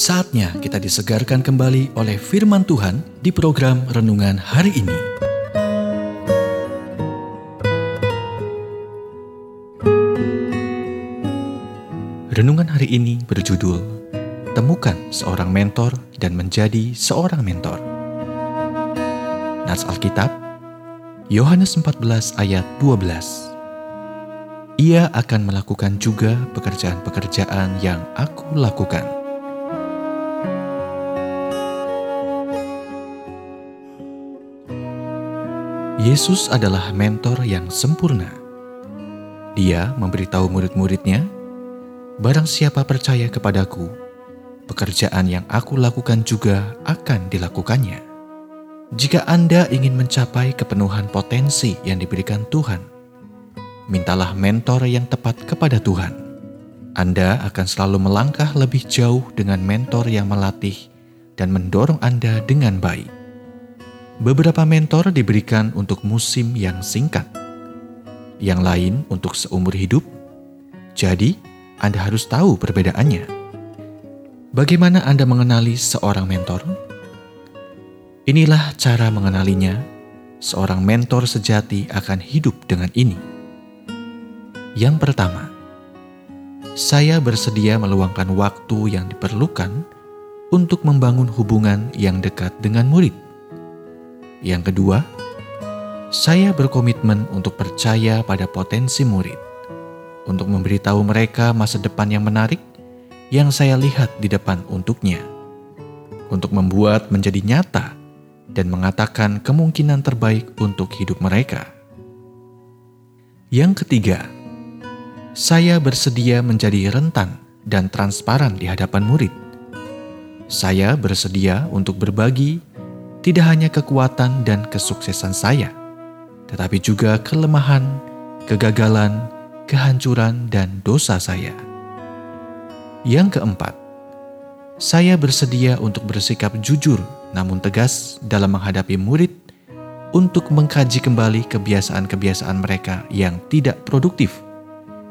Saatnya kita disegarkan kembali oleh firman Tuhan di program renungan hari ini. Renungan hari ini berjudul Temukan seorang mentor dan menjadi seorang mentor. Nats Alkitab Yohanes 14 ayat 12 ia akan melakukan juga pekerjaan-pekerjaan yang aku lakukan. Yesus adalah mentor yang sempurna. Dia memberitahu murid-muridnya, "Barang siapa percaya kepadaku, pekerjaan yang aku lakukan juga akan dilakukannya." Jika Anda ingin mencapai kepenuhan potensi yang diberikan Tuhan, mintalah mentor yang tepat kepada Tuhan. Anda akan selalu melangkah lebih jauh dengan mentor yang melatih dan mendorong Anda dengan baik. Beberapa mentor diberikan untuk musim yang singkat, yang lain untuk seumur hidup. Jadi, Anda harus tahu perbedaannya. Bagaimana Anda mengenali seorang mentor? Inilah cara mengenalinya. Seorang mentor sejati akan hidup dengan ini. Yang pertama, saya bersedia meluangkan waktu yang diperlukan untuk membangun hubungan yang dekat dengan murid. Yang kedua, saya berkomitmen untuk percaya pada potensi murid, untuk memberitahu mereka masa depan yang menarik yang saya lihat di depan untuknya, untuk membuat menjadi nyata dan mengatakan kemungkinan terbaik untuk hidup mereka. Yang ketiga, saya bersedia menjadi rentan dan transparan di hadapan murid. Saya bersedia untuk berbagi tidak hanya kekuatan dan kesuksesan saya, tetapi juga kelemahan, kegagalan, kehancuran, dan dosa saya. Yang keempat, saya bersedia untuk bersikap jujur namun tegas dalam menghadapi murid untuk mengkaji kembali kebiasaan-kebiasaan mereka yang tidak produktif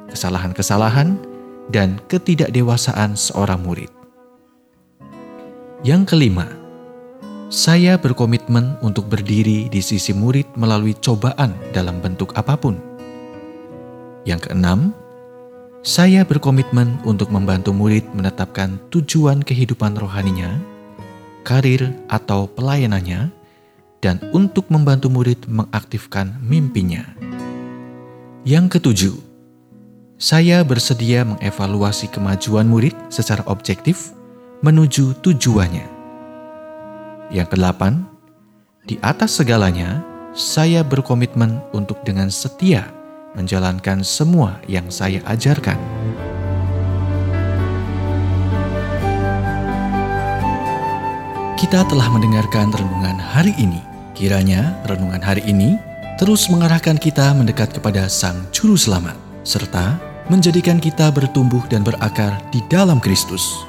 kesalahan-kesalahan, dan ketidakdewasaan seorang murid. Yang kelima, saya berkomitmen untuk berdiri di sisi murid melalui cobaan dalam bentuk apa pun. Yang keenam, saya berkomitmen untuk membantu murid menetapkan tujuan kehidupan rohaninya, karir atau pelayanannya, dan untuk membantu murid mengaktifkan mimpinya. Yang ketujuh, saya bersedia mengevaluasi kemajuan murid secara objektif menuju tujuannya. Yang kedelapan, di atas segalanya, saya berkomitmen untuk dengan setia menjalankan semua yang saya ajarkan. Kita telah mendengarkan renungan hari ini. Kiranya renungan hari ini terus mengarahkan kita mendekat kepada Sang Juru Selamat, serta menjadikan kita bertumbuh dan berakar di dalam Kristus.